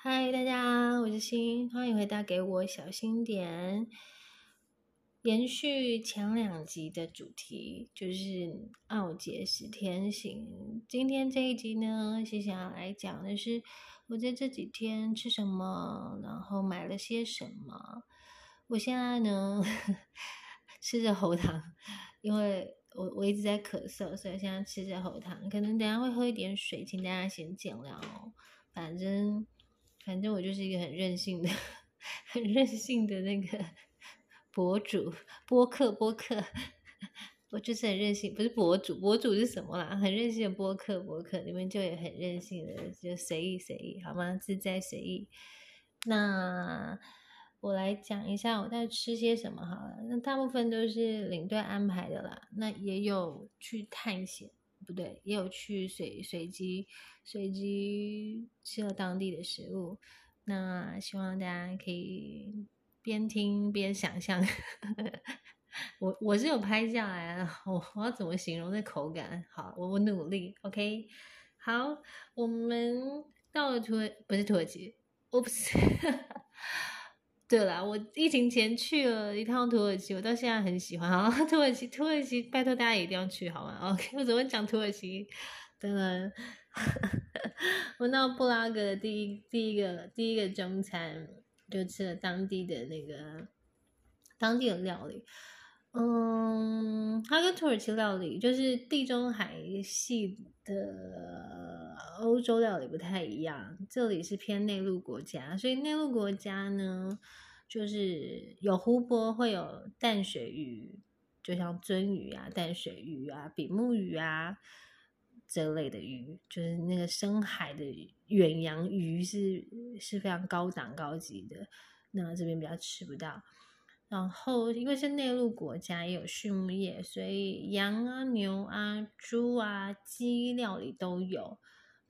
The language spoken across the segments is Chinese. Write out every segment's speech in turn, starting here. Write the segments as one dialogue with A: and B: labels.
A: 嗨，大家，我是心，欢迎回到给我小心点。延续前两集的主题，就是奥杰十天行。今天这一集呢，是想要来讲的是我在这几天吃什么，然后买了些什么。我现在呢 吃着喉糖，因为我我一直在咳嗽，所以现在吃着喉糖，可能等下会喝一点水，请大家先见谅哦。反正。反正我就是一个很任性的、很任性的那个 博主、播客、播客。我就是很任性，不是博主，博主是什么啦？很任性的播客、播客，你们就也很任性的，就随意随意，好吗？自在随意。那我来讲一下我在吃些什么好了。那大部分都是领队安排的啦，那也有去探险。不对，也有去随随机随机吃了当地的食物。那希望大家可以边听边想象。我我是有拍下来，我我要怎么形容那口感？好，我我努力。OK，好，我们到了土耳不是土耳其，Oops。对啦，我疫情前去了一趟土耳其，我到现在很喜欢啊！土耳其，土耳其，拜托大家一定要去好吗？OK，我怎么讲土耳其？当然，我到布拉格的第一第一个第一个中餐就吃了当地的那个当地的料理，嗯，它跟土耳其料理就是地中海系的欧洲料理不太一样，这里是偏内陆国家，所以内陆国家呢。就是有湖泊，会有淡水鱼，就像鳟鱼啊、淡水鱼啊、比目鱼啊这类的鱼，就是那个深海的远洋鱼是是非常高档高级的，那这边比较吃不到。然后因为是内陆国家，也有畜牧业，所以羊啊、牛啊、猪啊、鸡料理都有。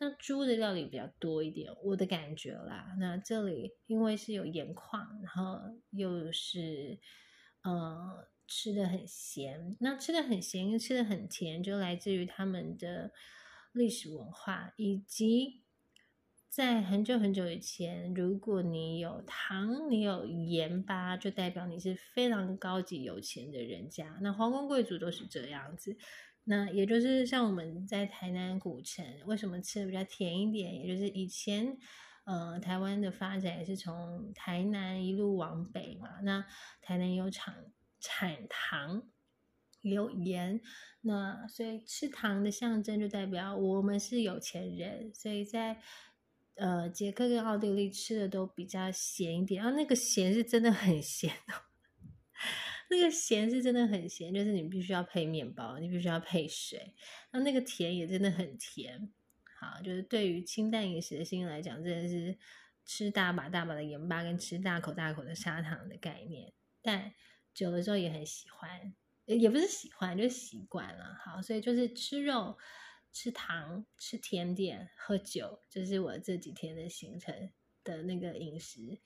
A: 那猪的料理比较多一点，我的感觉啦。那这里因为是有盐矿，然后又是呃吃的很咸，那吃的很咸又吃的很甜，就来自于他们的历史文化，以及在很久很久以前，如果你有糖，你有盐巴，就代表你是非常高级有钱的人家。那皇宫贵族都是这样子。那也就是像我们在台南古城，为什么吃的比较甜一点？也就是以前，呃，台湾的发展也是从台南一路往北嘛。那台南有产产糖，有盐，那所以吃糖的象征就代表我们是有钱人。所以在呃捷克跟奥地利吃的都比较咸一点，然后那个咸是真的很咸哦。那个咸是真的很咸，就是你必须要配面包，你必须要配水。那那个甜也真的很甜，好，就是对于清淡饮食的心来讲，真的是吃大把大把的盐巴跟吃大口大口的砂糖的概念。但久了之后也很喜欢，也不是喜欢，就习惯了。好，所以就是吃肉、吃糖、吃甜点、喝酒，这是我这几天的行程的那个饮食。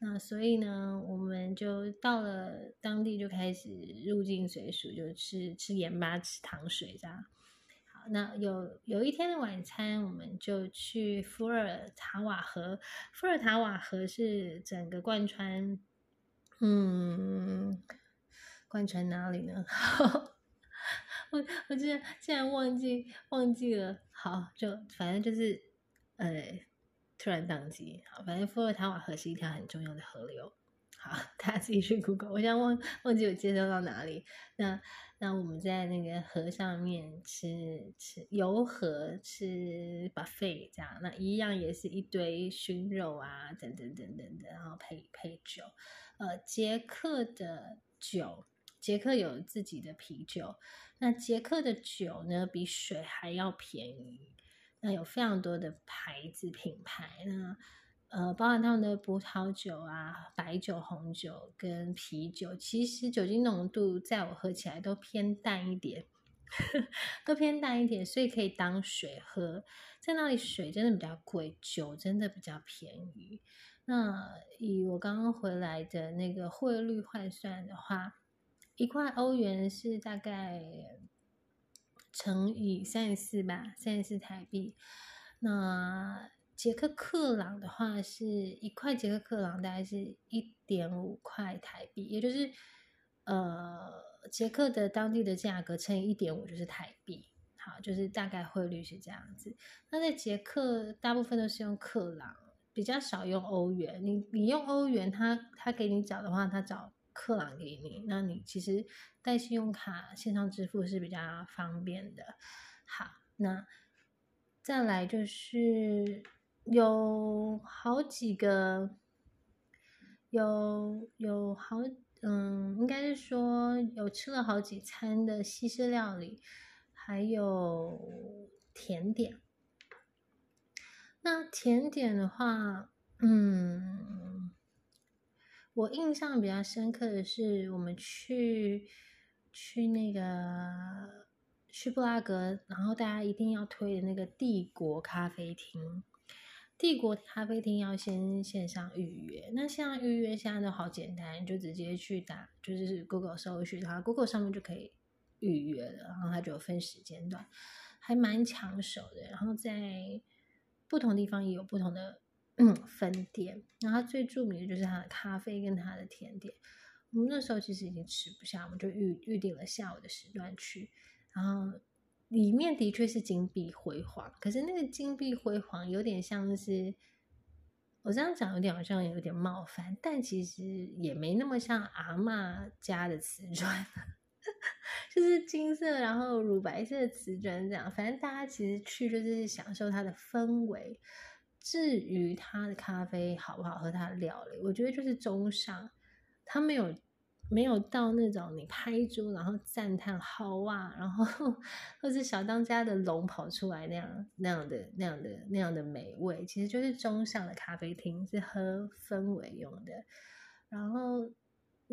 A: 那所以呢，我们就到了当地就开始入境随俗，就吃吃盐巴、吃糖水这样。好，那有有一天的晚餐，我们就去伏尔塔瓦河。伏尔塔瓦河是整个贯穿，嗯，贯穿哪里呢？我我竟然竟然忘记忘记了。好，就反正就是，呃。突然宕机，好，反正伏尔塔瓦河是一条很重要的河流，好，大家自己去 Google。我现在忘忘记我介绍到哪里。那那我们在那个河上面吃吃游河，吃 buffet 这样，那一样也是一堆熏肉啊，等等等等的，然后配配酒。呃，捷克的酒，捷克有自己的啤酒，那捷克的酒呢，比水还要便宜。那有非常多的牌子品牌，呢呃，包含他们的葡萄酒啊、白酒、红酒跟啤酒，其实酒精浓度在我喝起来都偏淡一点，都偏淡一点，所以可以当水喝。在那里水真的比较贵，酒真的比较便宜。那以我刚刚回来的那个汇率换算的话，一块欧元是大概。乘以三十四吧，三十四台币。那捷克克朗的话是一块捷克克朗大概是一点五块台币，也就是呃捷克的当地的价格乘以一点五就是台币。好，就是大概汇率是这样子。那在捷克大部分都是用克朗，比较少用欧元。你你用欧元，他他给你找的话，他找克朗给你。那你其实带信用卡线上支付是比较方便的。好，那再来就是有好几个，有有好嗯，应该是说有吃了好几餐的西式料理。还有甜点，那甜点的话，嗯，我印象比较深刻的是，我们去去那个去布拉格，然后大家一定要推的那个帝国咖啡厅。帝国咖啡厅要先线上预约，那线上预约现在都好简单，就直接去打，就是 Google 搜寻，然后 Google 上面就可以。预约了，然后它就有分时间段，还蛮抢手的。然后在不同地方也有不同的嗯分店。然后最著名的就是它的咖啡跟它的甜点。我们那时候其实已经吃不下，我们就预预定了下午的时段去。然后里面的确是金碧辉煌，可是那个金碧辉煌有点像是我这样讲有点好像有点冒犯，但其实也没那么像阿妈家的瓷砖。就是金色，然后乳白色的瓷砖这样，反正大家其实去就是享受它的氛围。至于它的咖啡好不好喝，它的料理，我觉得就是中上，它没有没有到那种你拍桌然后赞叹好哇，然后或是小当家的龙跑出来那样那样的那样的那样的美味，其实就是中上的咖啡厅是喝氛围用的，然后。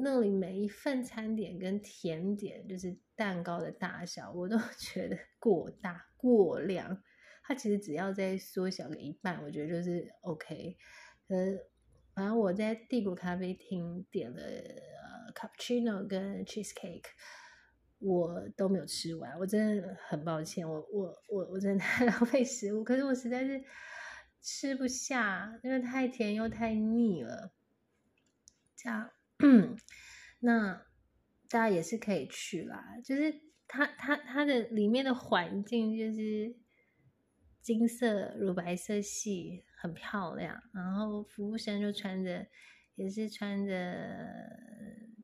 A: 那里每一份餐点跟甜点，就是蛋糕的大小，我都 觉得过大过量。它其实只要再缩小个一半，我觉得就是 OK。呃，反正我在帝国咖啡厅点了呃 cappuccino 跟 cheesecake，我都没有吃完，我真的很抱歉，我我我我真的太 浪费食物，可是我实在是吃不下，因为太甜又太腻了，这样。那大家也是可以去啦。就是它它它的里面的环境就是金色乳白色系，很漂亮。然后服务生就穿着也是穿着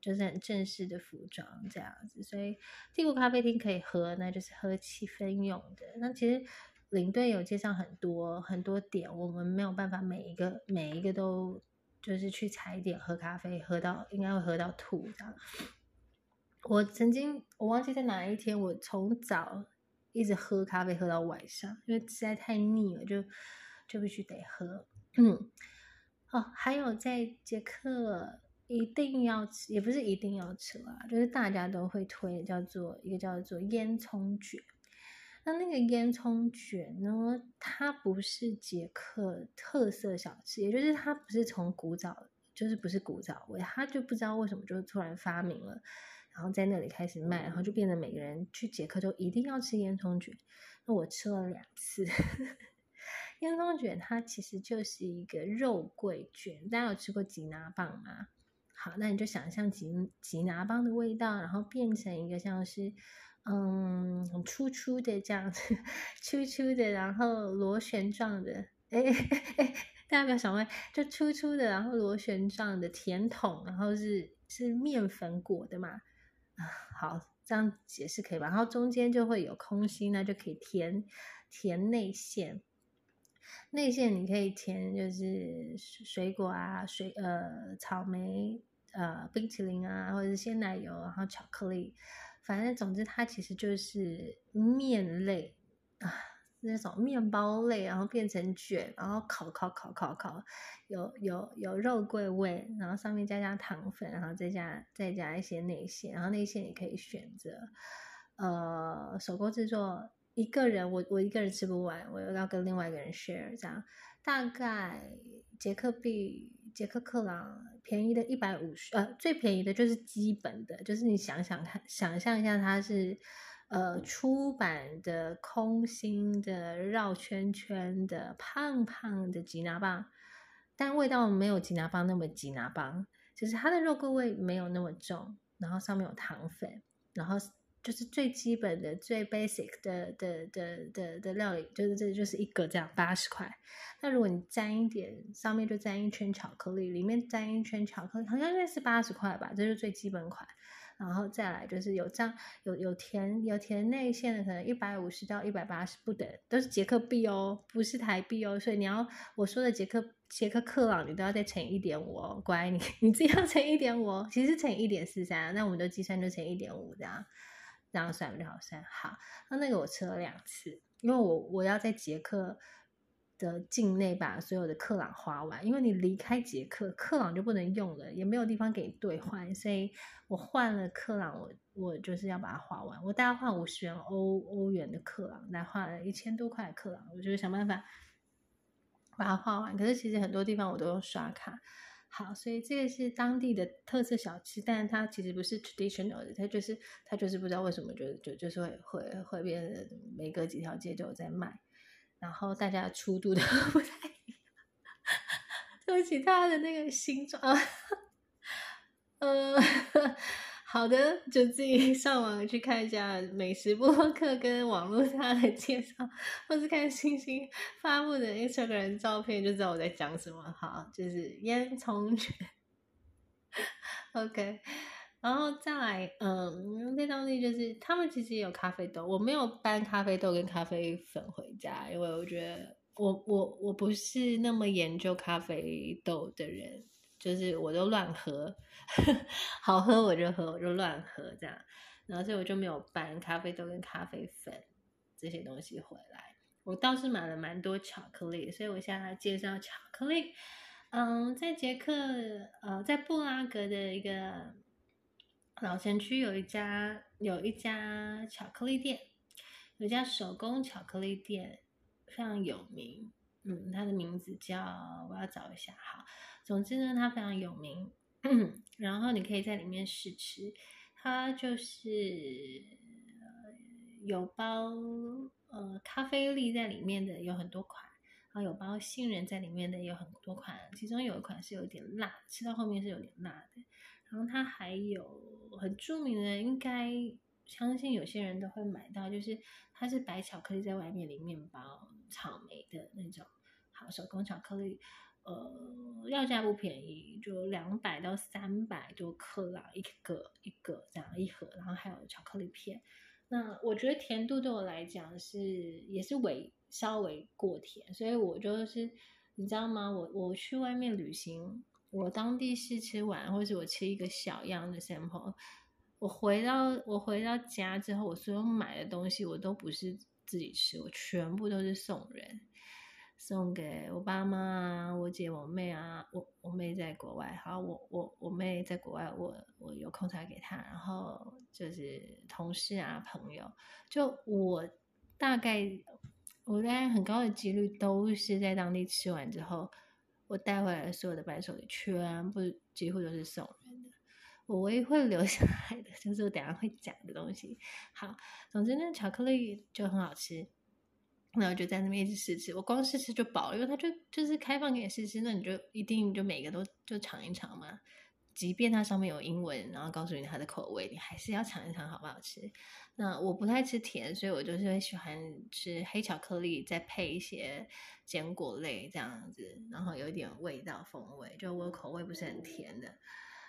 A: 就是很正式的服装这样子。所以帝国咖啡厅可以喝，那就是喝气氛用的。那其实领队有介绍很多很多点，我们没有办法每一个每一个都。就是去踩点喝咖啡，喝到应该会喝到吐这样。我曾经我忘记在哪一天，我从早一直喝咖啡喝到晚上，因为实在太腻了，就就必须得喝。嗯，哦，还有在捷克一定要吃，也不是一定要吃啦，就是大家都会推，叫做一个叫做烟囱卷。那那个烟囱卷呢？它不是捷克特色小吃，也就是它不是从古早，就是不是古早味，它就不知道为什么就突然发明了，然后在那里开始卖，然后就变得每个人去捷克都一定要吃烟囱卷。那我吃了两次，烟囱卷它其实就是一个肉桂卷，大家有吃过吉拿棒吗？好，那你就想象吉吉拿棒的味道，然后变成一个像是。嗯，粗粗的这样子，粗粗的，然后螺旋状的，哎哎，大家不要想歪，就粗粗的，然后螺旋状的甜筒，然后是是面粉裹的嘛？好，这样解释可以吧？然后中间就会有空心，那就可以填填内馅，内馅你可以填就是水果啊，水呃草莓呃冰淇淋啊，或者是鲜奶油，然后巧克力。反正总之，它其实就是面类啊，那种面包类，然后变成卷，然后烤烤烤烤烤，有有有肉桂味，然后上面加加糖粉，然后再加再加一些内馅，然后内馅也可以选择，呃，手工制作，一个人我我一个人吃不完，我要跟另外一个人 share，这样大概捷克币。捷克克朗便宜的一百五十，呃，最便宜的就是基本的，就是你想想看，想象一下它是，呃出版的空心的绕圈圈的胖胖的吉拿棒，但味道没有吉拿棒那么吉拿棒，就是它的肉桂味没有那么重，然后上面有糖粉，然后。就是最基本的、最 basic 的的的的的料理，就是这就是一个这样八十块。那如果你沾一点，上面就沾一圈巧克力，里面沾一圈巧克力，好像应该是八十块吧，这是最基本款。然后再来就是有这样有有填有填内线的，可能一百五十到一百八十不等，都是捷克币哦，不是台币哦。所以你要我说的捷克捷克克朗，你都要再乘一点五哦，乖，你你自己要乘一点五哦，其实乘一点四三，那我们都计算就乘一点五这样。这样算比较好算。好，那那个我吃了两次，因为我我要在捷克的境内把所有的克朗花完，因为你离开捷克，克朗就不能用了，也没有地方给你兑换，所以我换了克朗，我我就是要把它花完。我大概换五十元欧欧元的克朗，来换了一千多块克朗，我就是想办法把它花完。可是其实很多地方我都用刷卡。好，所以这个是当地的特色小吃，但是它其实不是 traditional 的，它就是它就是不知道为什么就就就是会会会变每隔几条街就有在卖，然后大家出度都 不太一样，对不起，它的那个形状，呃。好的，就自己 上网去看一下美食播客跟网络上的介绍，或是看星星发布的 Instagram 照片，就知道我在讲什么。好，就是烟囱卷。OK，然后再来，嗯，在当地就是他们其实也有咖啡豆，我没有搬咖啡豆跟咖啡粉回家，因为我觉得我我我不是那么研究咖啡豆的人。就是我都乱喝，好喝我就喝，我就乱喝这样，然后所以我就没有搬咖啡豆跟咖啡粉这些东西回来。我倒是买了蛮多巧克力，所以我现在来介绍巧克力。嗯，在捷克，呃，在布拉格的一个老城区有一家有一家巧克力店，有一家手工巧克力店非常有名。嗯，它的名字叫我要找一下哈。总之呢，它非常有名，然后你可以在里面试吃。它就是有包呃咖啡粒在里面的有很多款，然后有包杏仁在里面的有很多款，其中有一款是有点辣，吃到后面是有点辣的。然后它还有很著名的，应该相信有些人都会买到，就是它是白巧克力在外面淋面包，草莓的那种好手工巧克力。呃，要价不便宜，就两百到三百多克啦，一个一个这样一盒，然后还有巧克力片。那我觉得甜度对我来讲是也是微稍微过甜，所以我就是你知道吗？我我去外面旅行，我当地试吃完，或者我吃一个小样的 sample，我回到我回到家之后，我所有买的东西我都不是自己吃，我全部都是送人。送给我爸妈啊、我姐、我妹啊，我我妹在国外，好，我我我妹在国外，我我有空才给她，然后就是同事啊、朋友，就我大概我大概很高的几率都是在当地吃完之后，我带回来所有的伴手礼全部几乎都是送人的，我唯一会留下来的就是我等下会讲的东西。好，总之呢，巧克力就很好吃。然后就在那边一直试吃，我光试吃就饱了，因为它就就是开放给你试吃，那你就一定就每个都就尝一尝嘛。即便它上面有英文，然后告诉你它的口味，你还是要尝一尝好不好吃。那我不太吃甜，所以我就是喜欢吃黑巧克力，再配一些坚果类这样子，然后有一点味道风味，就我口味不是很甜的。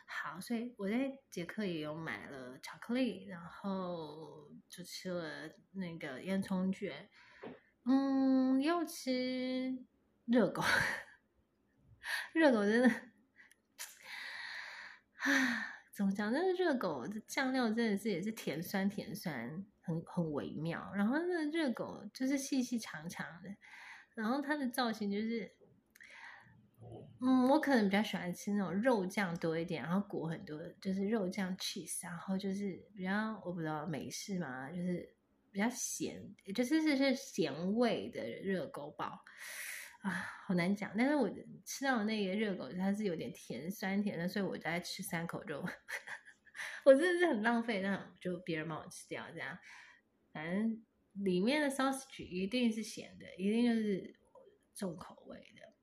A: 好，所以我在捷克也有买了巧克力，然后就吃了那个烟囱卷。嗯，又吃热狗，热狗真的，啊怎么讲？那个热狗的酱料真的是也是甜酸甜酸，很很微妙。然后那个热狗就是细细长长的，然后它的造型就是，嗯，我可能比较喜欢吃那种肉酱多一点，然后裹很多，就是肉酱 cheese，然后就是比较我不知道美式嘛，就是。比较咸，就是是是咸味的热狗堡啊，好难讲。但是我吃到那个热狗，它是有点甜酸甜的，所以我大概吃三口就，我真的是很浪费，那就别人帮我吃掉这样。反正里面的 sausage 一定是咸的，一定就是重口味的。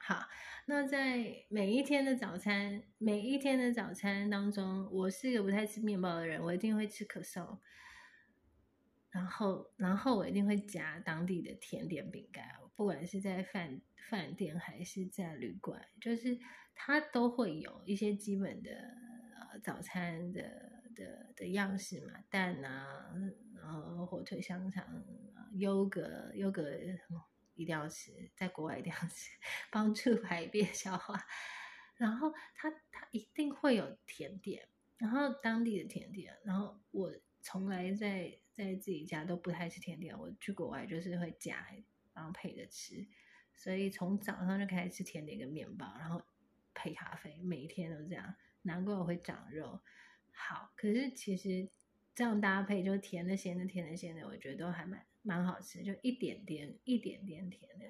A: 好，那在每一天的早餐，每一天的早餐当中，我是一个不太吃面包的人，我一定会吃可颂。然后，然后我一定会夹当地的甜点饼干，不管是在饭饭店还是在旅馆，就是它都会有一些基本的呃早餐的的的样式嘛，蛋啊，然后火腿、香肠、优格、优格一定要吃，在国外一定要吃，帮助排便消化。然后它它一定会有甜点，然后当地的甜点，然后我从来在。在自己家都不太吃甜点，我去国外就是会夹，然后配着吃，所以从早上就开始吃甜点跟面包，然后配咖啡，每一天都这样。难怪我会长肉。好，可是其实这样搭配，就甜的、咸的、甜的、咸的，我觉得都还蛮蛮好吃，就一点点、一点点甜的。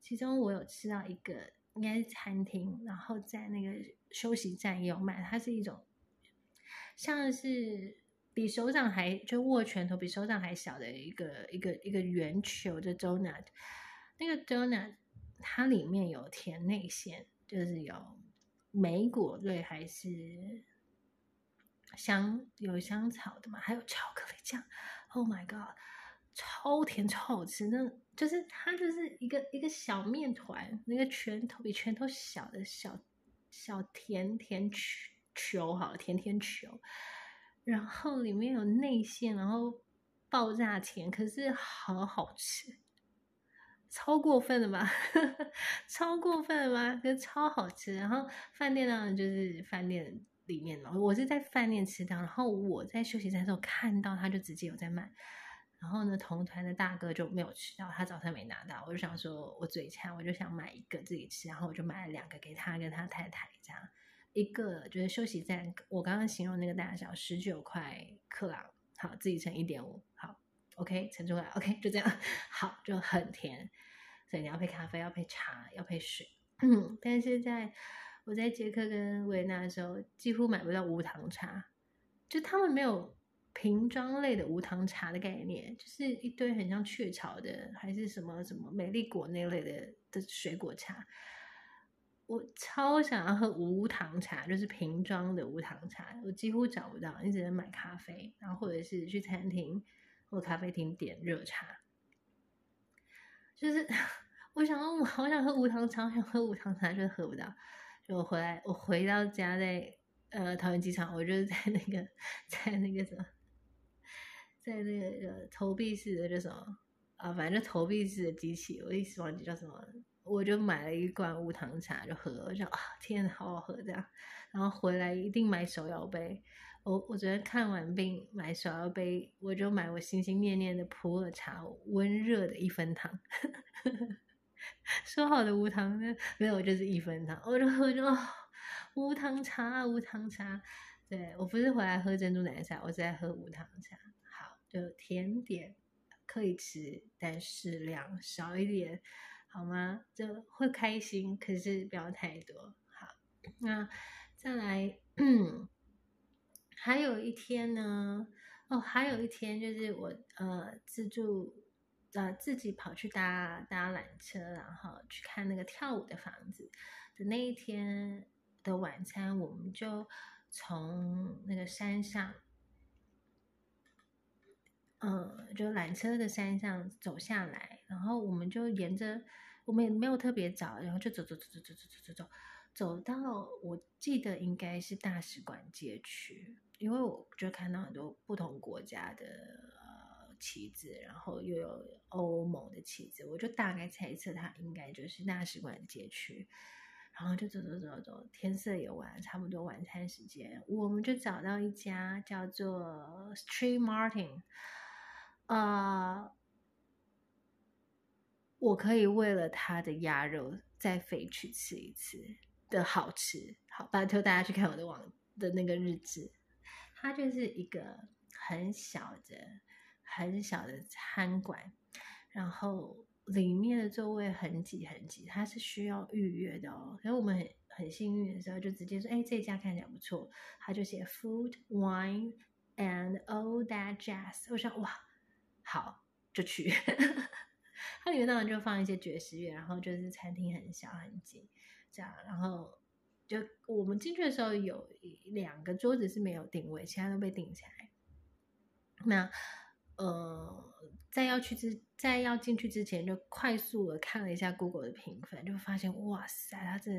A: 其中我有吃到一个，应该是餐厅，然后在那个休息站也有卖，它是一种像是。比手掌还就握拳头比手掌还小的一个一个一个圆球的 donut，那个 donut 它里面有甜内馅，就是有莓果类还是香有香草的嘛，还有巧克力酱。Oh my god，超甜超好吃！那就是它就是一个一个小面团，那个拳头比拳头小的小小甜甜球球，好甜甜球。然后里面有内馅，然后爆炸甜，可是好好吃，超过分了吧？超过分了吧？可超好吃。然后饭店呢，就是饭店里面嘛，我是在饭店吃到，然后我在休息站的时候看到，他就直接有在卖。然后呢，同团的大哥就没有吃到，他早餐没拿到，我就想说，我嘴馋，我就想买一个自己吃，然后我就买了两个给他跟他太太这样。一个就是休息站，我刚刚形容那个大小十九块克朗，好，自己乘一点五，好，OK，乘出来，OK，就这样，好，就很甜，所以你要配咖啡，要配茶，要配水，嗯，但是在我在捷克跟维也纳的时候，几乎买不到无糖茶，就他们没有瓶装类的无糖茶的概念，就是一堆很像雀巢的，还是什么什么美丽果那类的的水果茶。我超想要喝无糖茶，就是瓶装的无糖茶，我几乎找不到，你只能买咖啡，然后或者是去餐厅或咖啡厅点热茶。就是 我想，我好想喝无糖茶，想喝无糖茶，就是喝不到。就我回来，我回到家在呃桃园机场，我就是在那个在那个什么，在那个投币式的叫什么啊，反正投币式的机器，我一时忘记叫什么。我就买了一罐无糖茶就喝，我就啊天，好好喝这样。然后回来一定买手摇杯。我我昨天看完病买手摇杯，我就买我心心念念的普洱茶，温热的一分糖。说好的无糖呢？没有，就是一分糖。我就喝就无糖茶，无糖茶。对我不是回来喝珍珠奶茶，我是在喝无糖茶。好，就甜点可以吃，但适量，少一点。好吗？就会开心，可是不要太多。好，那再来，还有一天呢？哦，还有一天就是我呃自助呃自己跑去搭搭缆车，然后去看那个跳舞的房子的那一天的晚餐，我们就从那个山上，嗯，就缆车的山上走下来。然后我们就沿着，我们也没有特别早，然后就走走走走走走走走走，走到我记得应该是大使馆街区，因为我就看到很多不同国家的呃旗子，然后又有欧盟的旗子，我就大概猜测它应该就是大使馆街区，然后就走走走走，天色也晚，差不多晚餐时间，我们就找到一家叫做 Street Martin，啊。我可以为了他的鸭肉再飞去吃一次的好吃，好拜托大家去看我的网的那个日志，它就是一个很小的、很小的餐馆，然后里面的座位很挤很挤，它是需要预约的哦。所以我们很很幸运的时候，就直接说：“哎，这家看起来不错。”他就写 “Food, Wine and all that jazz。我想哇，好就去。它里面当然就放一些爵士乐，然后就是餐厅很小很挤，这样，然后就我们进去的时候有两个桌子是没有定位，其他都被订起来。那呃，在要去之在要进去之前，就快速的看了一下 Google 的评分，就发现哇塞，它这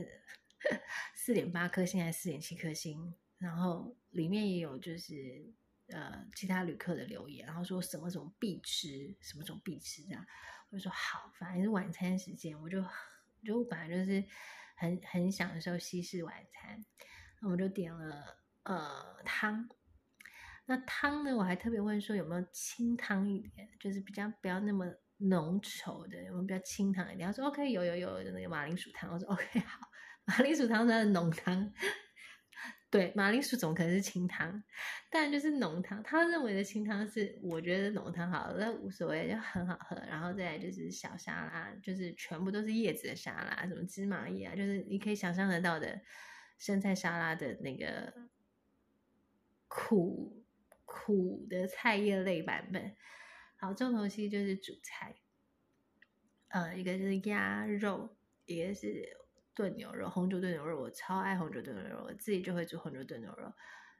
A: 四点八颗星还是四点七颗星，然后里面也有就是呃其他旅客的留言，然后说什么什么必吃，什么什么必吃这样。我就说好，反正是晚餐时间，我就就本来就是很很享受西式晚餐，那我就点了呃汤。那汤呢，我还特别问说有没有清汤一点，就是比较不要那么浓稠的，有没有比较清汤一点？他说 OK，有有有那个马铃薯汤。我说 OK，好，马铃薯汤是浓汤。对，马铃薯怎么可能是清汤？但就是浓汤。他认为的清汤是，我觉得浓汤好，那无所谓，就很好喝。然后再来就是小沙拉，就是全部都是叶子的沙拉，什么芝麻叶啊，就是你可以想象得到的生菜沙拉的那个苦苦的菜叶类版本。好，重头戏就是主菜，呃，一个是鸭肉，一个是。炖牛肉，红酒炖牛肉，我超爱红酒炖牛肉，我自己就会煮红酒炖牛肉。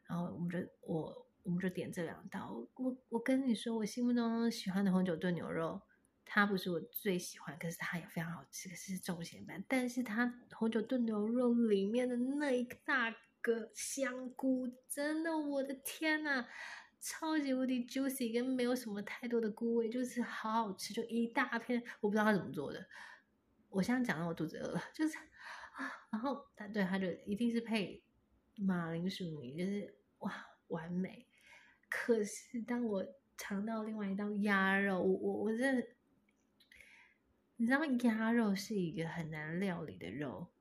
A: 然后我们就我我们就点这两道。我我跟你说，我心目中喜欢的红酒炖牛肉，它不是我最喜欢，可是它也非常好吃，可是重咸版。但是它红酒炖牛肉里面的那一大个香菇，真的，我的天呐，超级无敌 juicy，跟没有什么太多的菇味，就是好好吃，就一大片。我不知道它怎么做的，我现在讲到我肚子饿了，就是啊。然后他对他就一定是配马铃薯泥，就是哇完美。可是当我尝到另外一道鸭肉，我我我真的，你知道鸭肉是一个很难料理的肉。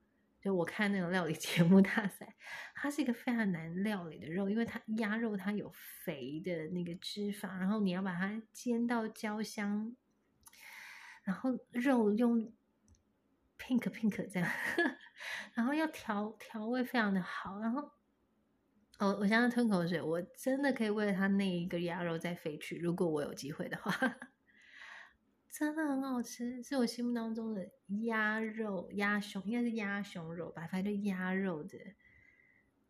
A: 就我看那个料理 节目大赛，它是一个非常难料理的肉，因为它鸭肉它有肥的那个脂肪，然后你要把它煎到焦香，然后肉用。Pink pink 这样，然后要调调味非常的好，然后，哦，我现在吞口水，我真的可以为了他那一个鸭肉再飞去，如果我有机会的话，真的很好吃，是我心目当中的鸭肉鸭胸，应该是鸭胸肉吧，反正鸭肉的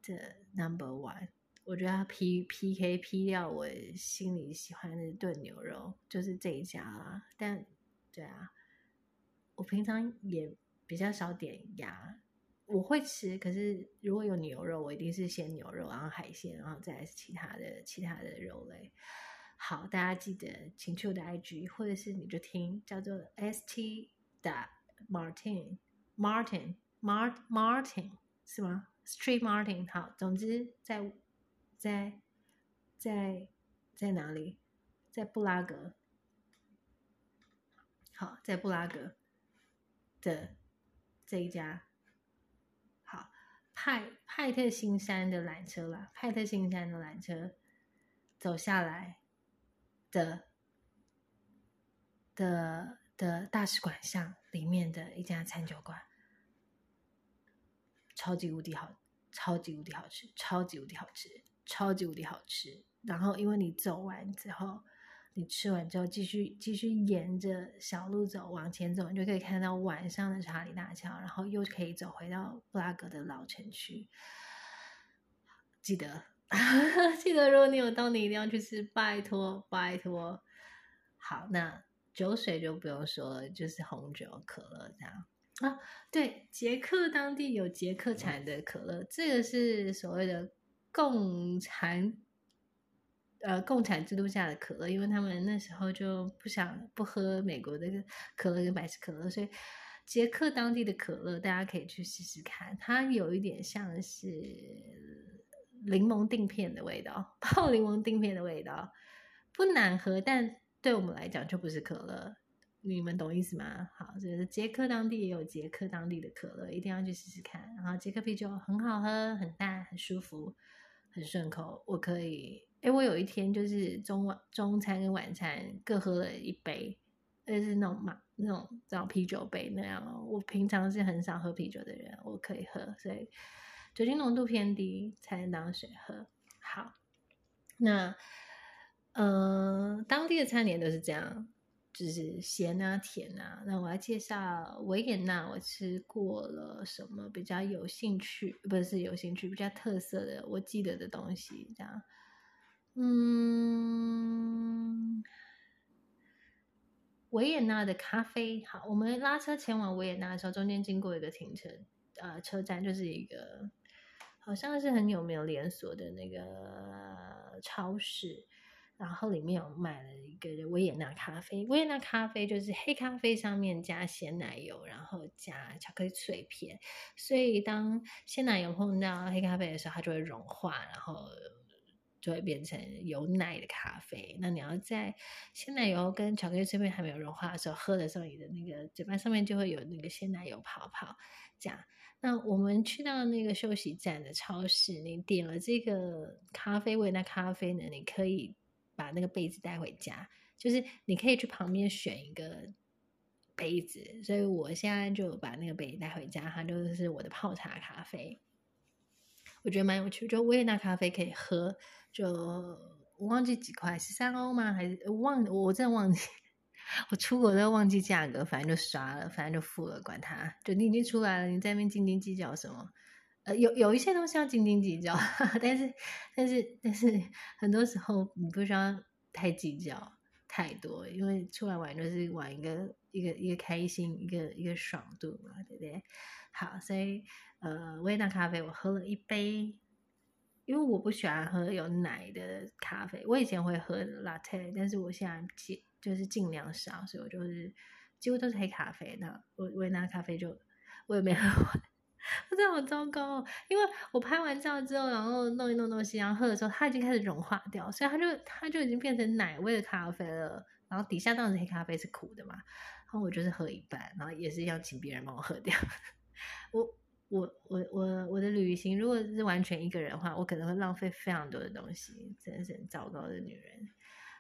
A: 的 number one，我觉得它 P P K P 掉我心里喜欢的炖牛肉，就是这一家啦，但对啊。我平常也比较少点鸭，我会吃，可是如果有牛肉，我一定是先牛肉，然后海鲜，然后再是其他的其他的肉类。好，大家记得请去我的 IG，或者是你就听叫做 S T 的 Martin Martin Mart Martin 是吗？Street Martin。好，总之在在在在哪里？在布拉格。好，在布拉格。的这一家好派派特新山的缆车啦，派特新山的缆车走下来的的的大使馆巷里面的一家餐酒馆，超级无敌好，超级无敌好吃，超级无敌好吃，超级无敌好吃。然后因为你走完之后。你吃完之后，继续继续沿着小路走，往前走，你就可以看到晚上的查理大桥，然后又可以走回到布拉格的老城区。记得，记得，如果你有到，你一定要去吃，拜托，拜托。好，那酒水就不用说了，就是红酒、可乐这样啊。对，捷克当地有捷克产的可乐，这个是所谓的共产。呃，共产制度下的可乐，因为他们那时候就不想不喝美国的可乐跟百事可乐，所以捷克当地的可乐大家可以去试试看，它有一点像是柠檬锭片的味道，泡柠檬锭片的味道，不难喝，但对我们来讲就不是可乐，你们懂意思吗？好，就是捷克当地也有捷克当地的可乐，一定要去试试看。然后捷克啤酒很好喝，很淡，很舒服，很顺口，我可以。哎，我有一天就是中晚中餐跟晚餐各喝了一杯，就是那种嘛那种这种啤酒杯那样。我平常是很少喝啤酒的人，我可以喝，所以酒精浓度偏低才能当水喝。好，那，呃，当地的餐点都是这样，就是咸啊、甜啊。那我要介绍维也纳，我吃过了什么比较有兴趣，不是有兴趣，比较特色的，我记得的东西，这样。嗯，维也纳的咖啡好。我们拉车前往维也纳的时候，中间经过一个停车，呃，车站就是一个好像是很有名连锁的那个超市，然后里面有买了一个维也纳咖啡。维也纳咖啡就是黑咖啡上面加鲜奶油，然后加巧克力碎片，所以当鲜奶油碰到黑咖啡的时候，它就会融化，然后。就会变成有奶的咖啡。那你要在鲜奶油跟巧克力碎片还没有融化的时候喝的时候，你的那个嘴巴上面就会有那个鲜奶油泡泡。这样，那我们去到那个休息站的超市，你点了这个咖啡味那咖啡呢，你可以把那个杯子带回家，就是你可以去旁边选一个杯子。所以我现在就把那个杯子带回家，它就是我的泡茶咖啡。我觉得蛮有趣，就维也纳咖啡可以喝。就我忘记几块，十三欧吗？还是忘？我真的忘记。我出国都忘记价格，反正就刷了，反正就付了，管他。就你已经出来了，你在那边斤斤计较什么？呃，有有一些东西要斤斤计较，但是但是但是很多时候你不需要太计较太多，因为出来玩就是玩一个一个一个开心，一个一个爽度嘛，对不对？好，所以呃，维也纳咖啡我喝了一杯。因为我不喜欢喝有奶的咖啡，我以前会喝 latte，但是我现在尽就是尽量少，所以我就是几乎都是黑咖啡。那我维也纳咖啡就我也没喝完，我真的好糟糕。因为我拍完照之后，然后弄一弄东西，然后喝的时候，它已经开始融化掉，所以它就它就已经变成奶味的咖啡了。然后底下当然黑咖啡是苦的嘛，然后我就是喝一半，然后也是要请别人帮我喝掉。我。我我我我的旅行如果是完全一个人的话，我可能会浪费非常多的东西，真的是很糟糕的女人。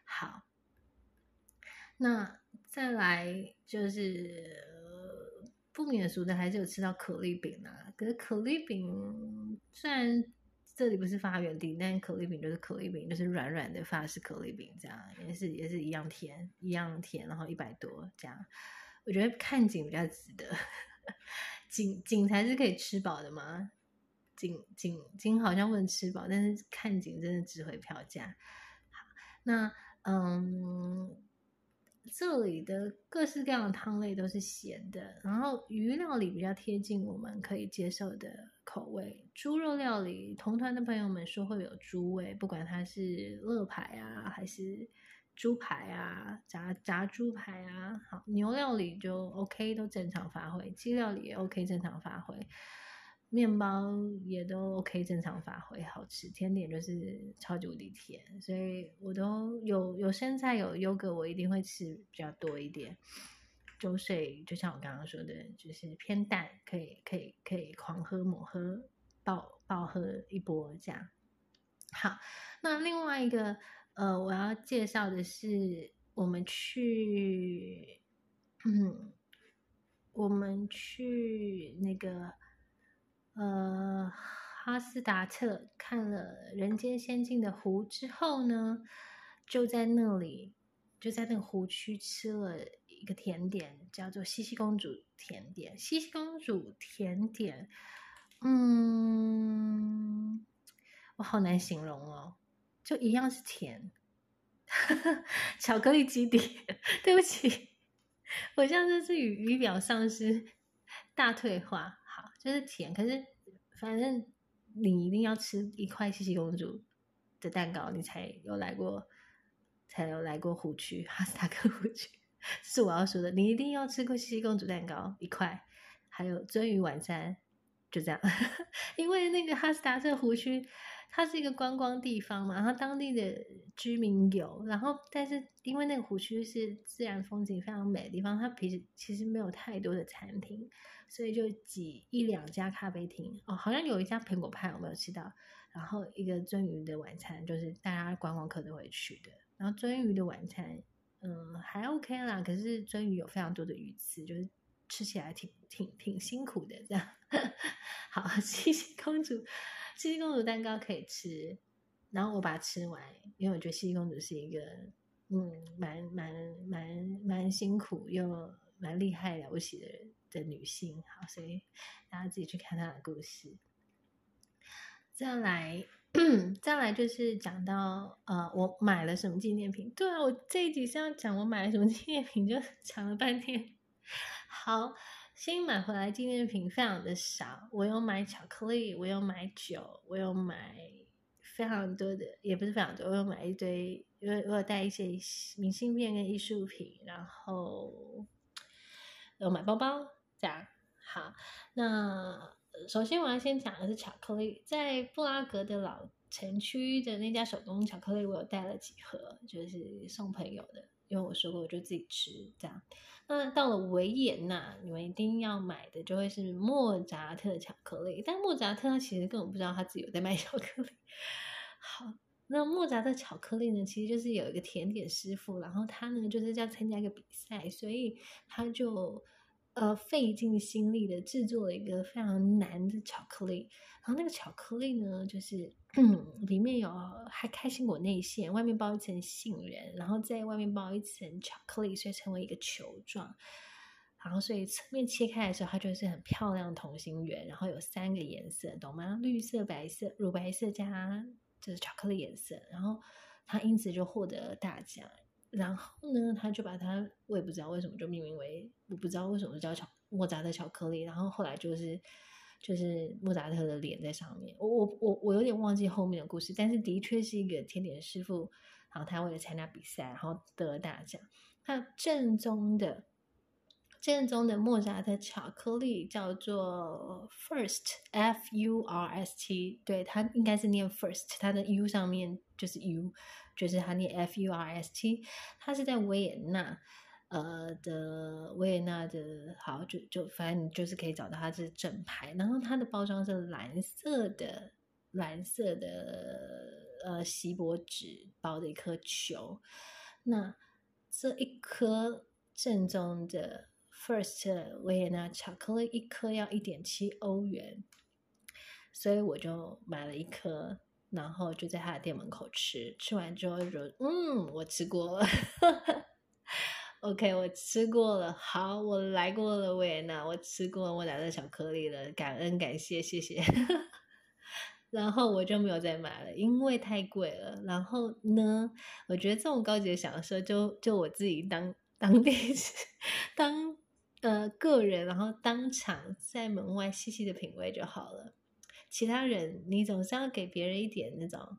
A: 好，那再来就是不免俗的，还是有吃到可丽饼啊。可是可丽饼虽然这里不是发源地，但可丽饼就是可丽饼，就是软软的法式可丽饼，这样也是也是一样甜，一样甜，然后一百多这样。我觉得看景比较值得。景景才是可以吃饱的吗？景景景好像不能吃饱，但是看景真的值回票价。好，那嗯，这里的各式各样的汤类都是咸的，然后鱼料理比较贴近我们可以接受的口味。猪肉料理，同团的朋友们说会有猪味，不管它是乐牌啊还是。猪排啊，炸炸猪排啊，好牛料理就 OK，都正常发挥；鸡料理也 OK，正常发挥；面包也都 OK，正常发挥，好吃。甜点就是超级无敌甜，所以我都有有生菜有优格，我一定会吃比较多一点。粥水就像我刚刚说的，就是偏淡，可以可以可以狂喝猛喝，爆爆喝一波这样。好，那另外一个。呃，我要介绍的是我们去，嗯，我们去那个呃哈斯达特看了人间仙境的湖之后呢，就在那里就在那个湖区吃了一个甜点，叫做西西公主甜点。西西公主甜点，嗯，我好难形容哦。就一样是甜，巧克力基底。对不起，我像这是语语表丧失，大退化。好，就是甜，可是反正你一定要吃一块西西公主的蛋糕，你才有来过，才有来过湖区哈斯塔克湖区。是我要说的，你一定要吃过西西公主蛋糕一块，还有鳟鱼晚餐，就这样。因为那个哈斯塔克湖区。它是一个观光地方嘛，然后当地的居民有，然后但是因为那个湖区是自然风景非常美的地方，它其实其实没有太多的餐厅，所以就挤一两家咖啡厅哦，好像有一家苹果派我没有吃到，然后一个鳟鱼的晚餐就是大家观光客都会去的，然后鳟鱼的晚餐嗯还 OK 啦，可是鳟鱼有非常多的鱼刺，就是吃起来挺挺挺辛苦的这样。好，谢谢公主。七公主蛋糕可以吃，然后我把它吃完，因为我觉得西公主是一个嗯，蛮蛮蛮蛮辛苦又蛮厉害了不起的人的女性。好，所以大家自己去看她的故事。再来，再来就是讲到呃，我买了什么纪念品？对啊，我这一集是要讲我买了什么纪念品，就讲了半天。好，新买回来纪念品非常的少，我有买巧克力，我有买酒，我有买非常多的，也不是非常多，我有买一堆，我我有带一些明信片跟艺术品，然后有买包包，这样。好，那。首先，我要先讲的是巧克力，在布拉格的老城区的那家手工巧克力，我有带了几盒，就是送朋友的。因为我说过，我就自己吃这样。那到了维也纳，你们一定要买的就会是莫扎特巧克力。但莫扎特他其实根本不知道他自己有在卖巧克力。好，那莫扎特巧克力呢，其实就是有一个甜点师傅，然后他呢就是要参加一个比赛，所以他就。呃，费尽心力的制作了一个非常难的巧克力，然后那个巧克力呢，就是里面有还开心果内馅，外面包一层杏仁，然后在外面包一层巧克力，所以成为一个球状。然后所以侧面切开的时候，它就是很漂亮同心圆，然后有三个颜色，懂吗？绿色、白色、乳白色加就是巧克力颜色，然后它因此就获得大奖。然后呢，他就把它，我也不知道为什么就命名为，我不知道为什么叫巧莫扎特巧克力。然后后来就是就是莫扎特的脸在上面。我我我我有点忘记后面的故事，但是的确是一个甜点师傅，然后他为了参加比赛，然后得了大奖。那正宗的正宗的莫扎特巧克力叫做 First F U R S T，对，它应该是念 First，它的 U 上面就是 U。就是它念 F U R S T，它是在维也纳，呃的维也纳的，好就就反正你就是可以找到它是正牌，然后它的包装是蓝色的，蓝色的呃锡箔纸包的一颗球，那这一颗正宗的 First 维也纳巧克力一颗要一点七欧元，所以我就买了一颗。然后就在他的店门口吃，吃完之后就：“嗯，我吃过了。”OK，我吃过了。好，我来过了维也纳，我吃过我拿的巧克力了，感恩感谢，谢谢。然后我就没有再买了，因为太贵了。然后呢，我觉得这种高级的享受，就就我自己当当地当呃个人，然后当场在门外细细的品味就好了。其他人，你总是要给别人一点那种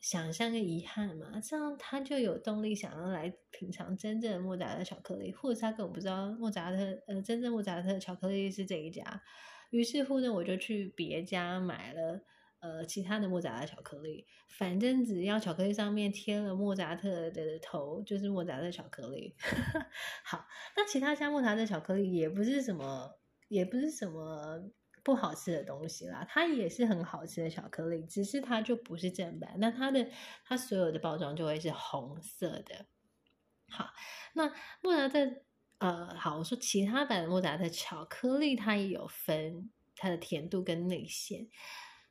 A: 想象跟遗憾嘛，这样他就有动力想要来品尝真正的莫扎特巧克力，或者他根本不知道莫扎特呃真正莫扎特巧克力是这一家，于是乎呢，我就去别家买了呃其他的莫扎特巧克力，反正只要巧克力上面贴了莫扎特的头，就是莫扎特巧克力。好，那其他家莫扎特巧克力也不是什么，也不是什么。不好吃的东西啦，它也是很好吃的巧克力，只是它就不是正版。那它的它所有的包装就会是红色的。好，那莫扎特呃，好，我说其他版的莫扎特巧克力，它也有分它的甜度跟内馅。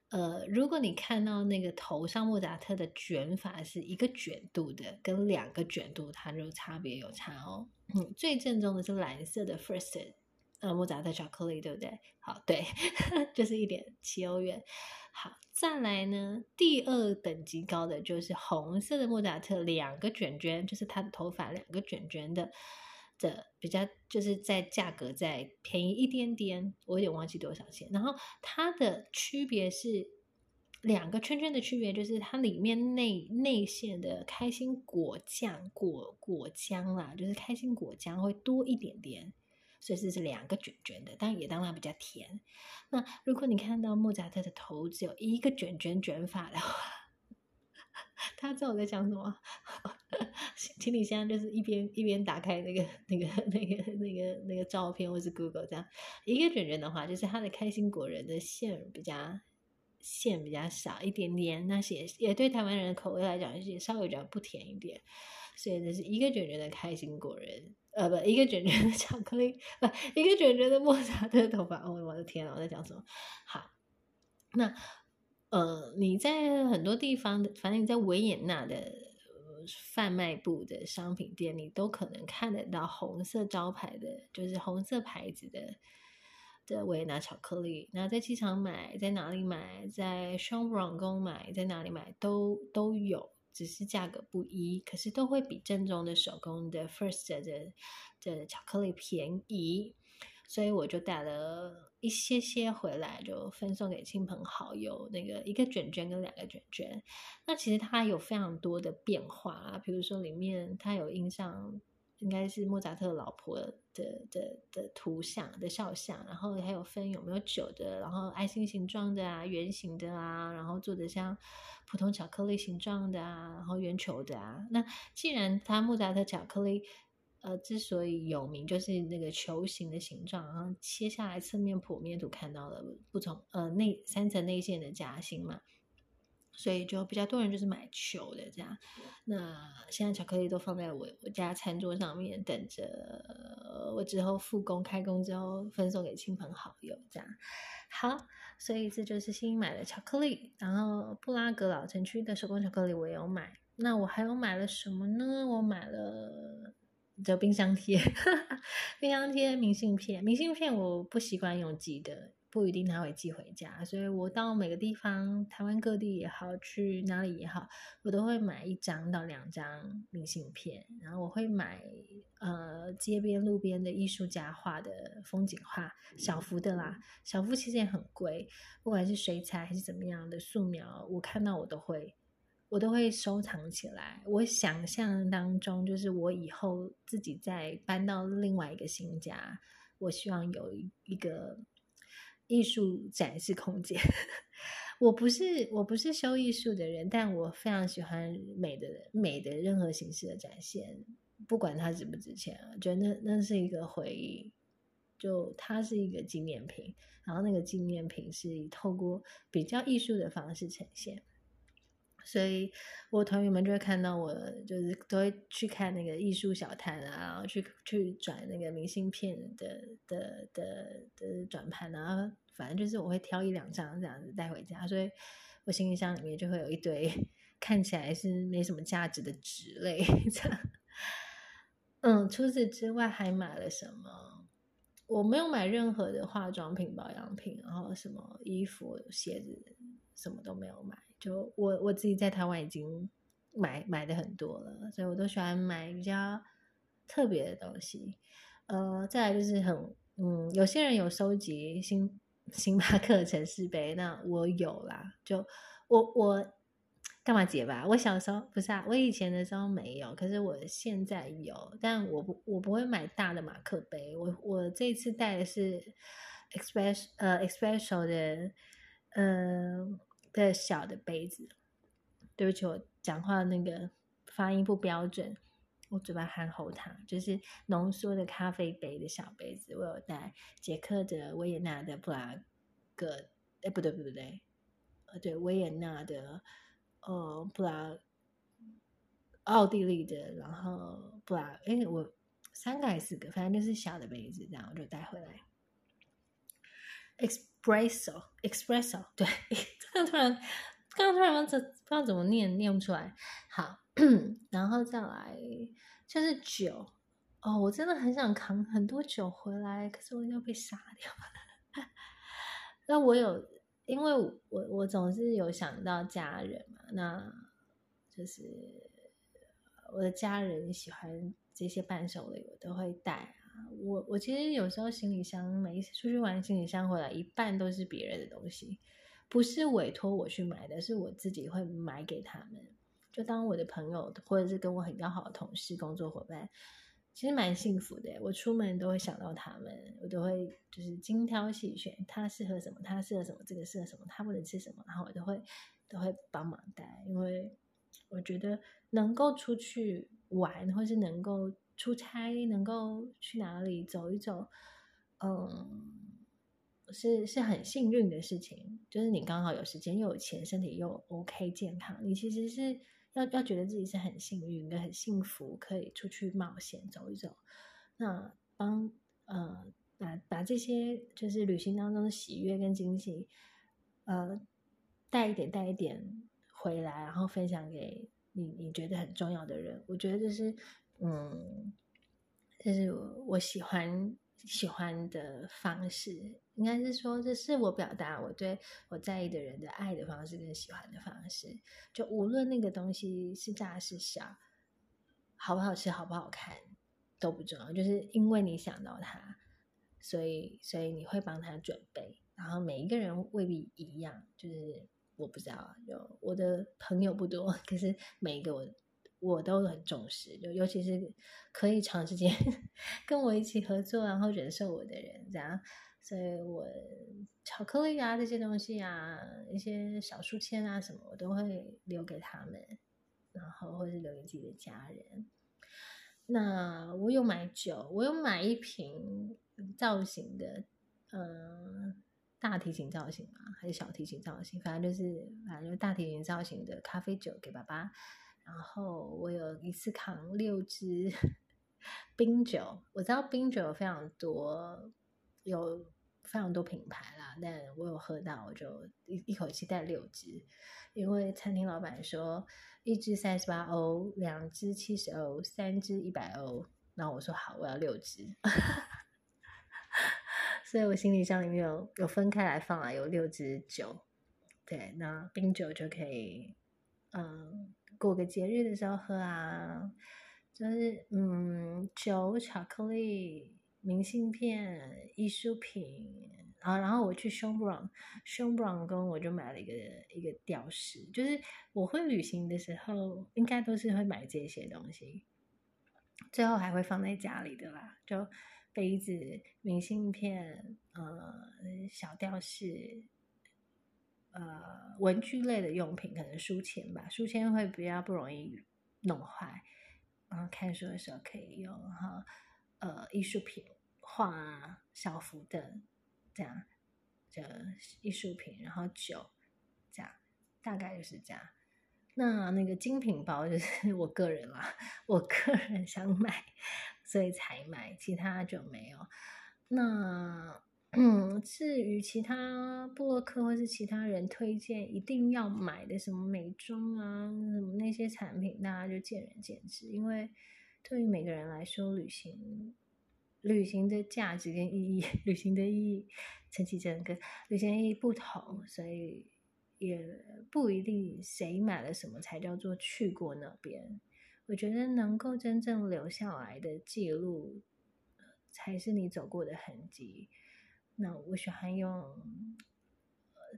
A: 呃，如果你看到那个头上莫扎特的卷法是一个卷度的，跟两个卷度，它就差别有差哦。最正宗的是蓝色的 First。呃，莫扎特巧克力对不对？好，对，就是一点七欧元。好，再来呢，第二等级高的就是红色的莫扎特，两个卷卷，就是他的头发两个卷卷的的比较，就是在价格再便宜一点点，我有点忘记多少钱。然后它的区别是两个圈圈的区别，就是它里面内内馅的开心果酱果果浆啦，就是开心果浆会多一点点。所以这是两个卷卷的，但也当然比较甜。那如果你看到莫扎特的头只有一个卷卷卷法的话，他知道我在讲什么？请你现在就是一边一边打开那个那个那个那个那个照片，或是 Google 这样一个卷卷的话，就是他的开心果仁的馅比较馅比较少一点点，那些也也对台湾人的口味来讲，也稍微比较不甜一点。所以这是一个卷卷的开心果仁。呃，不，一个卷卷的巧克力，不，一个卷卷的莫扎特头发。哦，我的天啊，我在讲什么？好，那呃，你在很多地方的，反正你在维也纳的贩卖部的商品店，你都可能看得到红色招牌的，就是红色牌子的的维也纳巧克力。那在机场买，在哪里买，在双堡宫买，在哪里买都都有，只是价格不一，可是都会比正宗的手工的 First 的的巧克力便宜。所以我就带了一些些回来，就分送给亲朋好友。那个一个卷卷跟两个卷卷，那其实它有非常多的变化啊。比如说里面它有印上，应该是莫扎特老婆的的的图像的肖像，然后还有分有没有酒的，然后爱心形状的啊，圆形的啊，然后做的像普通巧克力形状的啊，然后圆球的啊。那既然它莫扎特巧克力。呃，之所以有名，就是那个球形的形状，然后切下来侧面剖面图看到了不同呃内三层内线的夹心嘛，所以就比较多人就是买球的这样。那现在巧克力都放在我我家餐桌上面，等着我之后复工开工之后分送给亲朋好友这样。好，所以这就是新买的巧克力。然后布拉格老城区的手工巧克力我也有买。那我还有买了什么呢？我买了。就冰箱贴，冰箱贴、明信片。明信片我不习惯用寄的，不一定他会寄回家，所以我到每个地方，台湾各地也好，去哪里也好，我都会买一张到两张明信片。然后我会买呃街边路边的艺术家画的风景画，小幅的啦，小幅其实也很贵，不管是水彩还是怎么样的素描，我看到我都会。我都会收藏起来。我想象当中，就是我以后自己再搬到另外一个新家，我希望有一个艺术展示空间。我不是我不是修艺术的人，但我非常喜欢美的美的任何形式的展现，不管它值不值钱，我觉得那那是一个回忆，就它是一个纪念品，然后那个纪念品是以透过比较艺术的方式呈现。所以，我同学们就会看到我，就是都会去看那个艺术小摊啊，然后去去转那个明信片的的的的转盘啊，反正就是我会挑一两张这样子带回家，所以我行李箱里面就会有一堆看起来是没什么价值的纸类这样。嗯，除此之外还买了什么？我没有买任何的化妆品、保养品，然后什么衣服、鞋子，什么都没有买。就我我自己在台湾已经买买的很多了，所以我都喜欢买比较特别的东西。呃，再来就是很嗯，有些人有收集星星巴克城市杯，那我有啦。就我我干嘛结吧？我小时候不是啊，我以前的时候没有，可是我现在有。但我不我不会买大的马克杯，我我这次带的是 express 呃 expresso 的呃。的小的杯子，对不起，我讲话那个发音不标准，我嘴巴含喉糖，就是浓缩的咖啡杯的小杯子，我有带捷克的、维也纳的、布拉格，哎，不对，不对，不对，呃，对，维也纳的，呃，布拉，奥地利的，然后布拉，哎，我三个还是四个，反正就是小的杯子，这样我就带回来。Espresso，Espresso，对，刚 刚突然，刚刚突然不知道怎么念，念不出来。好，然后再来就是酒哦，我真的很想扛很多酒回来，可是我要被杀掉。那我有，因为我我总是有想到家人嘛，那就是我的家人喜欢这些伴手礼，我都会带。我我其实有时候行李箱每一次出去玩，行李箱回来一半都是别人的东西，不是委托我去买的，是我自己会买给他们。就当我的朋友或者是跟我很要好的同事、工作伙伴，其实蛮幸福的。我出门都会想到他们，我都会就是精挑细选，他适合什么，他适合什么，这个适合什么，他不能吃什么，然后我都会都会帮忙带，因为我觉得能够出去玩，或是能够。出差能够去哪里走一走，嗯，是是很幸运的事情。就是你刚好有时间又有钱，身体又 OK 健康，你其实是要要觉得自己是很幸运跟很幸福，可以出去冒险走一走。那帮呃把把这些就是旅行当中的喜悦跟惊喜，呃带一点带一点回来，然后分享给你你觉得很重要的人。我觉得这是嗯，这是我喜欢喜欢的方式，应该是说这是我表达我对我在意的人的爱的方式跟喜欢的方式。就无论那个东西是大是小，好不好吃好不好看都不重要，就是因为你想到他。所以，所以你会帮他准备，然后每一个人未必一样，就是我不知道，就我的朋友不多，可是每一个我我都很重视，就尤其是可以长时间 跟我一起合作，然后忍受我的人，这样，所以我巧克力啊这些东西啊，一些小书签啊什么，我都会留给他们，然后或是留给自己的家人。那我有买酒，我有买一瓶。造型的，嗯，大提琴造型嘛，还是小提琴造型？反正就是，反正就是大提琴造型的咖啡酒给爸爸。然后我有一次扛六支 冰酒，我知道冰酒有非常多，有非常多品牌啦，但我有喝到，我就一一口气带六支，因为餐厅老板说一支三十八欧，两支七十欧，三支一百欧。那我说好，我要六支。所以我行李箱里面有有分开来放啊，有六支酒，对，那冰酒就可以，嗯，过个节日的时候喝啊，就是嗯，酒、巧克力、明信片、艺术品啊，然后我去 s h o b r o n s h o b r o n 跟我就买了一个一个吊饰，就是我会旅行的时候，应该都是会买这些东西，最后还会放在家里的啦，就。杯子、明信片、呃，小吊饰、呃，文具类的用品，可能书签吧，书签会比较不容易弄坏，然后看书的时候可以用哈，呃，艺术品、画、小幅的这样的艺术品，然后酒这样，大概就是这样。那那个精品包就是 我个人啦，我个人想买。所以才买，其他就没有。那嗯，至于其他布洛克或是其他人推荐一定要买的什么美妆啊，什么那些产品，大家就见仁见智。因为对于每个人来说，旅行旅行的价值跟意义，旅行的意义，陈绮贞跟旅行意义不同，所以也不一定谁买了什么才叫做去过那边。我觉得能够真正留下来的记录，才是你走过的痕迹。那我喜欢用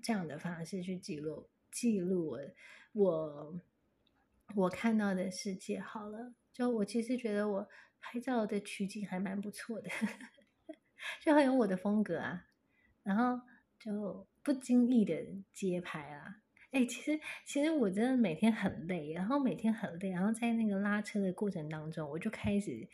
A: 这样的方式去记录记录我我我看到的世界。好了，就我其实觉得我拍照的取景还蛮不错的，就很有我的风格啊。然后就不经意的街拍啊。哎，其实其实我真的每天很累，然后每天很累，然后在那个拉车的过程当中，我就开始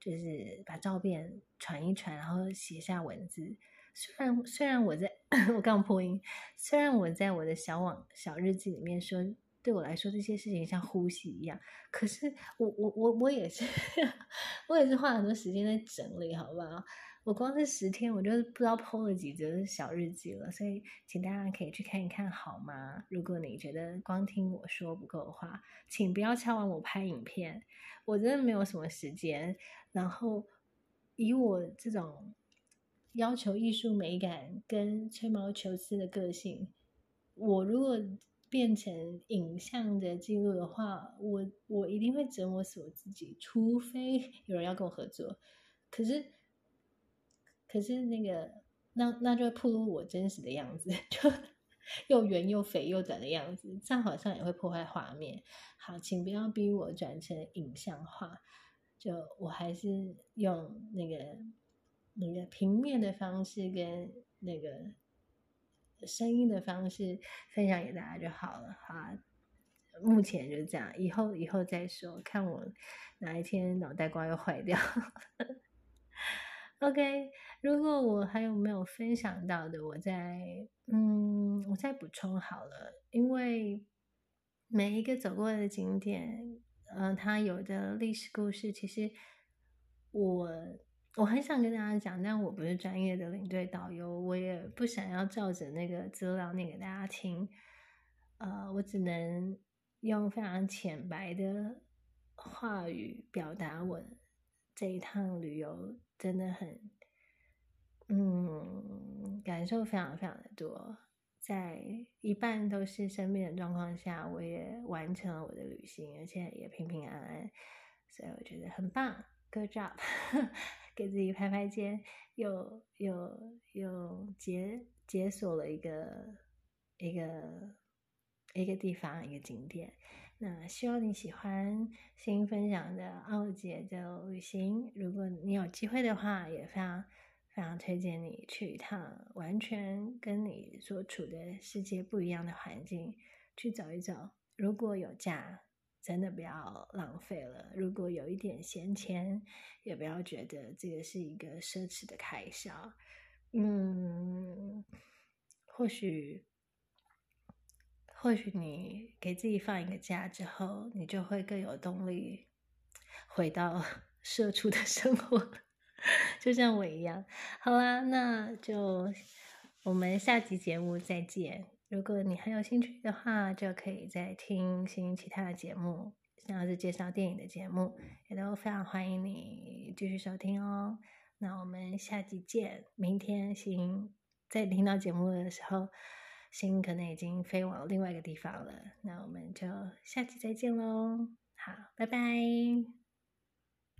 A: 就是把照片传一传，然后写下文字。虽然虽然我在 我刚破音，虽然我在我的小网小日记里面说，对我来说这些事情像呼吸一样，可是我我我我也是 我也是花很多时间在整理，好不好？我光是十天，我就不知道 PO 了几则小日记了，所以请大家可以去看一看，好吗？如果你觉得光听我说不够的话，请不要敲完我拍影片，我真的没有什么时间。然后以我这种要求艺术美感跟吹毛求疵的个性，我如果变成影像的记录的话，我我一定会折磨死我自己，除非 有人要跟我合作。可是。可是那个，那那就会暴露我真实的样子，就又圆又肥又短的样子，这样好像也会破坏画面。好，请不要逼我转成影像化，就我还是用那个那个平面的方式跟那个声音的方式分享给大家就好了。哈，目前就这样，以后以后再说，看我哪一天脑袋瓜又坏掉。OK，如果我还有没有分享到的，我再嗯，我再补充好了。因为每一个走过的景点，嗯，它有的历史故事，其实我我很想跟大家讲，但我不是专业的领队导游，我也不想要照着那个资料念给大家听。呃，我只能用非常浅白的话语表达我这一趟旅游真的很，嗯，感受非常非常的多。在一半都是生病的状况下，我也完成了我的旅行，而且也平平安安，所以我觉得很棒，good job，给自己拍拍肩，又又又解解锁了一个一个一个地方一个景点。那希望你喜欢新分享的奥杰的旅行，如果你有机会的话，也非常。非常推荐你去一趟完全跟你所处的世界不一样的环境，去走一走。如果有假，真的不要浪费了；如果有一点闲钱，也不要觉得这个是一个奢侈的开销。嗯，或许，或许你给自己放一个假之后，你就会更有动力回到 社畜的生活。就像我一样，好啦，那就我们下集节目再见。如果你很有兴趣的话，就可以再听新其他的节目，像是介绍电影的节目，也都非常欢迎你继续收听哦。那我们下集见。明天新在听到节目的时候，新可能已经飞往另外一个地方了。那我们就下集再见喽。好，拜拜。